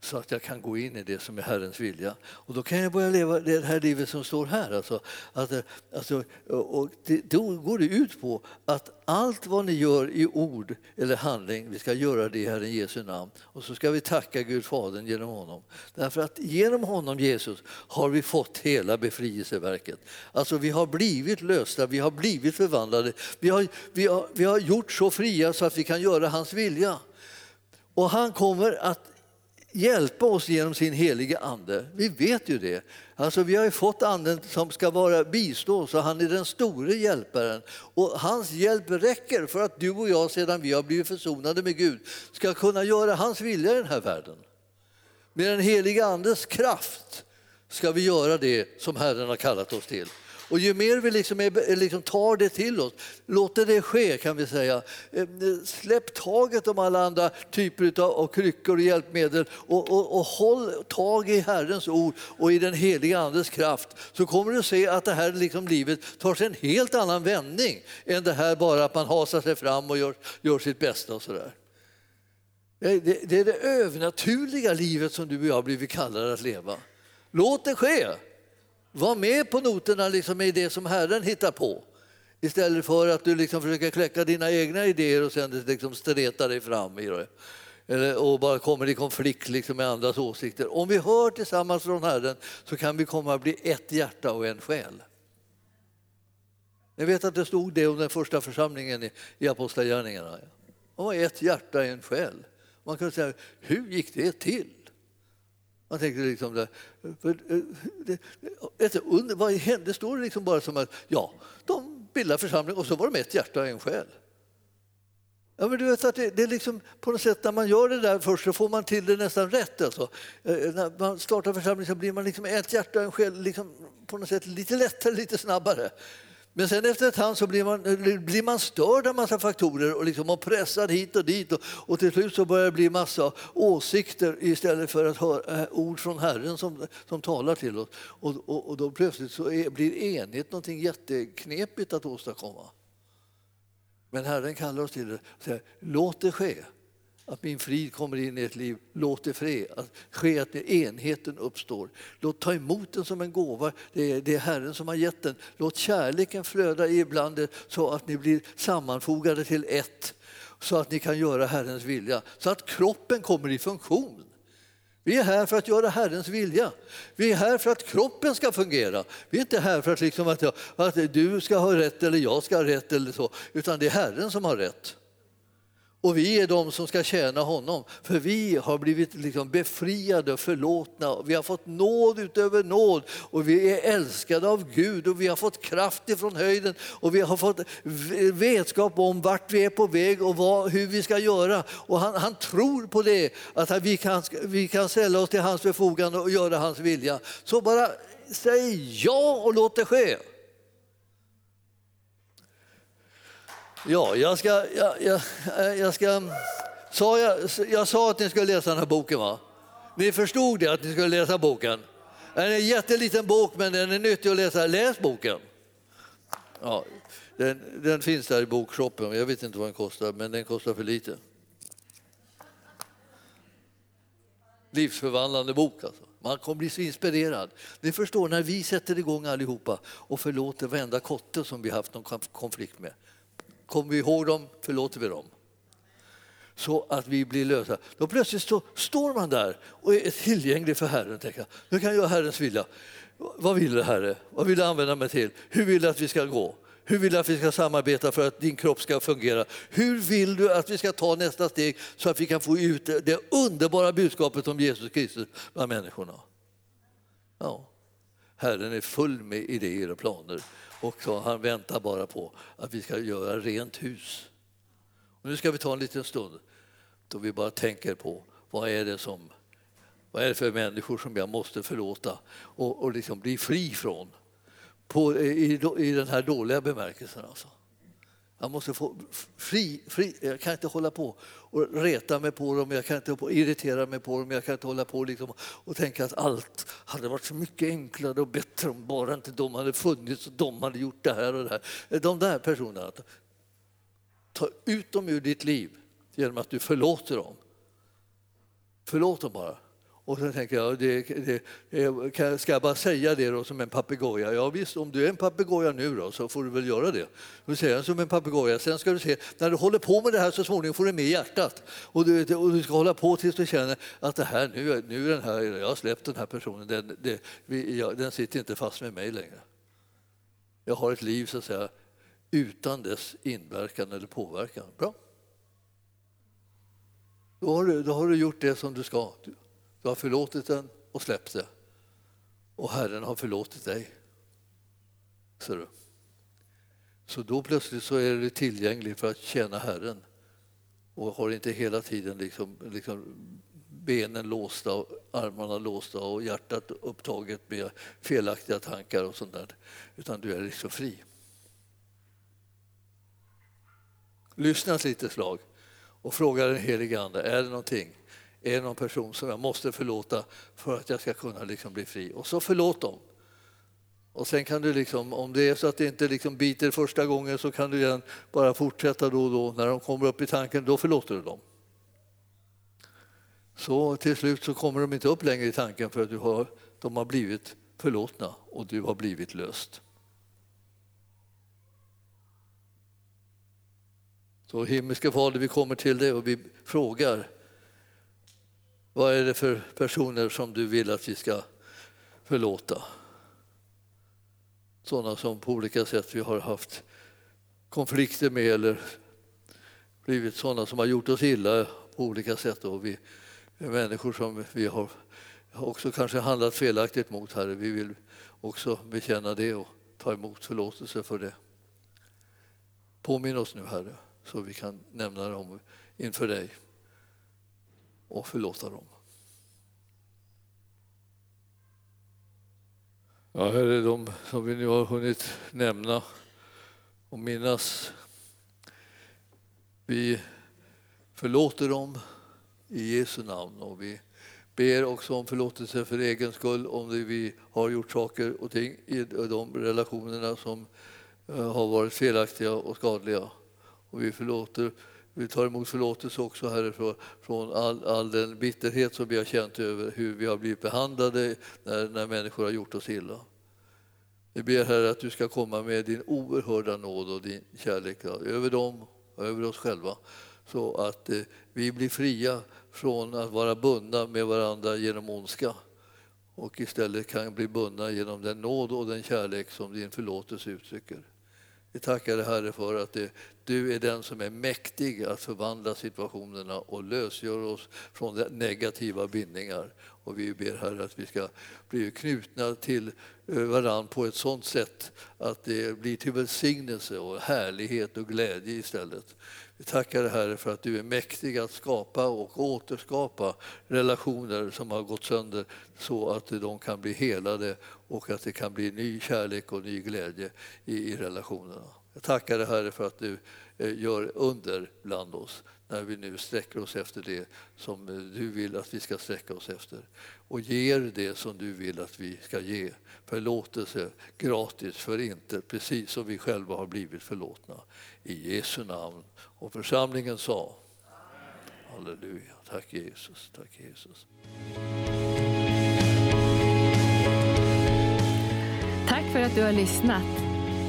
så att jag kan gå in i det som är Herrens vilja. Och då kan jag börja leva det här livet som står här. Alltså, att, eh, alltså, och det, då går det ut på att allt vad ni gör i ord eller handling, vi ska göra det i Herren Jesu namn. Och så ska vi tacka Gud Fadern genom honom. Därför att genom honom, Jesus, har vi fått hela befrielseverket. Alltså vi har blivit lösta, vi har blivit förvandlade. Vi har, vi har, vi har gjort så fria så att vi kan göra hans vilja. Och han kommer att hjälpa oss genom sin helige ande. Vi vet ju det. Alltså, vi har ju fått anden som ska vara bistå så han är den store hjälparen. Och hans hjälp räcker för att du och jag, sedan vi har blivit försonade med Gud, ska kunna göra hans vilja i den här världen. Med den helige andes kraft ska vi göra det som Herren har kallat oss till. Och ju mer vi liksom, är, liksom tar det till oss, låter det ske kan vi säga. Ehm, släpp taget om alla andra typer av, kryckor och hjälpmedel och, och, och håll tag i Herrens ord och i den heliga Andes kraft så kommer du se att det här liksom livet tar sig en helt annan vändning än det här bara att man hasar sig fram och gör, gör sitt bästa och sådär. Det, det är det övernaturliga livet som du och jag har blivit kallade att leva. Låt det ske! Var med på noterna liksom i det som Herren hittar på istället för att du liksom försöker kläcka dina egna idéer och sen liksom streta dig fram i det. Eller, och bara kommer i konflikt liksom med andras åsikter. Om vi hör tillsammans från Herren så kan vi komma att bli ett hjärta och en själ. Ni vet att det stod det om den första församlingen i, i Apostlagärningarna. De var ett hjärta, en själ. Man kan säga, hur gick det till? Man tänkte liksom det, eh, det, det, under, vad hände? Det liksom bara som att ja, de bildade församling och så var de ett hjärta och en själ. Ja, men du vet att det, det, är liksom på något sätt när man gör det där först så får man till det nästan rätt. Alltså. Eh, eh när man startar församling så blir man liksom ett hjärta och en själ liksom på något sätt lite lättare, lite snabbare. Men sen efter ett tag så blir man, eh, blir man störd av massa faktorer och, liksom och pressad hit och dit och, och till slut så börjar det bli massa åsikter istället för att höra äh, ord från Herren som, som talar till oss. Och, och, och då plötsligt så är, blir enhet någonting jätteknepigt att åstadkomma. Men Herren kallar oss till det och säger låt det ske att min frid kommer in i ert liv. Låt det ske, att ske att enheten uppstår. Låt ta emot den som en gåva. Det är, det är Herren som har gett den. Låt kärleken flöda ibland så att ni blir sammanfogade till ett. Så att ni kan göra Herrens vilja. Så att kroppen kommer i funktion. Vi är här för att göra Herrens vilja. Vi är här för att kroppen ska fungera. Vi är inte här för att, liksom att, att du ska ha rätt eller jag ska ha rätt eller så, utan det är Herren som har rätt. Och vi är de som ska tjäna honom, för vi har blivit liksom befriade och förlåtna. Vi har fått nåd utöver nåd och vi är älskade av Gud och vi har fått kraft ifrån höjden och vi har fått vetskap om vart vi är på väg och vad, hur vi ska göra. Och han, han tror på det, att vi kan, vi kan ställa oss till hans förfogande och göra hans vilja. Så bara säg ja och låt det ske. Ja, jag ska... Jag, jag, eh, jag, ska sa jag, jag sa att ni skulle läsa den här boken, va? Ni förstod det, att ni skulle läsa boken? Det är en jätteliten bok, men den är nyttig att läsa. Läs boken! Ja, den, den finns där i bokshoppen. Jag vet inte vad den kostar, men den kostar för lite. Livsförvandlande bok alltså. Man kommer bli så inspirerad. Ni förstår, när vi sätter igång allihopa och förlåter varenda kotte som vi haft någon konflikt med kommer vi ihåg dem, förlåter vi dem. Så att vi blir lösa. Då plötsligt så står man där och är tillgänglig för Herren. Tänker, nu kan jag göra Herrens vilja. Vad vill du Herre? Vad vill du använda mig till? Hur vill du att vi ska gå? Hur vill du att vi ska samarbeta för att din kropp ska fungera? Hur vill du att vi ska ta nästa steg så att vi kan få ut det underbara budskapet om Jesus Kristus bland människorna? Ja. Herren är full med idéer och planer och han väntar bara på att vi ska göra rent hus. Och nu ska vi ta en liten stund då vi bara tänker på vad är det som vad är det för människor som jag måste förlåta och, och liksom bli fri från på, i, i den här dåliga bemärkelsen. Alltså. Jag måste få fri, fri, jag kan inte hålla på och reta mig på dem, jag kan inte irritera mig på dem, jag kan inte hålla på liksom och tänka att allt hade varit så mycket enklare och bättre om bara inte de hade funnits och de hade gjort det här och det här. De där personerna, ta ut dem ur ditt liv genom att du förlåter dem. Förlåt dem bara. Och så tänker jag, det, det, eh, ska jag bara säga det då som en papegoja? Ja visst, om du är en papegoja nu då så får du väl göra det. Du säger som en papegoja. Sen ska du se, när du håller på med det här så småningom får du med hjärtat. Och du, och du ska hålla på tills du känner att det här, nu, nu den här, jag har släppt den här personen, den, det, vi, jag, den sitter inte fast med mig längre. Jag har ett liv så att säga utan dess inverkan eller påverkan. Bra. Då har, du, då har du gjort det som du ska. Du har förlåtit den och släppt det. Och Herren har förlåtit dig. Ser du? Så då plötsligt så är du tillgänglig för att tjäna Herren och har inte hela tiden liksom, liksom benen låsta, armarna låsta och hjärtat upptaget med felaktiga tankar och sånt där. Utan du är liksom fri. Lyssna ett litet slag och fråga den helige Ande, är det någonting är någon person som jag måste förlåta för att jag ska kunna liksom bli fri. Och så förlåt dem. Och sen kan du, liksom, om det är så att det inte liksom biter första gången så kan du igen bara fortsätta då och då. När de kommer upp i tanken, då förlåter du dem. Så till slut så kommer de inte upp längre i tanken för att du har, de har blivit förlåtna och du har blivit löst. Så himmelske Fader, vi kommer till dig och vi frågar vad är det för personer som du vill att vi ska förlåta? Sådana som på olika sätt vi har haft konflikter med eller blivit sådana som har gjort oss illa på olika sätt. Och vi är människor som vi har också kanske handlat felaktigt mot, Herre. Vi vill också bekänna det och ta emot förlåtelse för det. Påminn oss nu, Herre, så vi kan nämna dem inför dig och förlåta dem. Ja, här är de som vi nu har hunnit nämna och minnas. Vi förlåter dem i Jesu namn och vi ber också om förlåtelse för egen skull om vi har gjort saker och ting i de relationerna som eh, har varit felaktiga och skadliga. Och vi förlåter vi tar emot förlåtelse också, Herre, från all, all den bitterhet som vi har känt över hur vi har blivit behandlade när, när människor har gjort oss illa. Vi ber Herre att du ska komma med din oerhörda nåd och din kärlek över dem och över oss själva så att eh, vi blir fria från att vara bundna med varandra genom ondska och istället kan bli bundna genom den nåd och den kärlek som din förlåtelse uttrycker. Vi tackar dig Herre för att det, du är den som är mäktig att förvandla situationerna och lösgöra oss från negativa bindningar. Och vi ber Herre att vi ska bli knutna till varandra varann på ett sådant sätt att det blir till välsignelse och härlighet och glädje istället. Vi tackar dig Herre för att du är mäktig att skapa och återskapa relationer som har gått sönder så att de kan bli helade och att det kan bli ny kärlek och ny glädje i, i relationerna. Jag tackar dig Herre för att du eh, gör under bland oss när vi nu sträcker oss efter det som eh, du vill att vi ska sträcka oss efter. Och ger det som du vill att vi ska ge. Förlåtelse gratis för inte, precis som vi själva har blivit förlåtna. I Jesu namn. Och församlingen sa Halleluja. Tack Jesus. Tack Jesus. Tack för att du har lyssnat.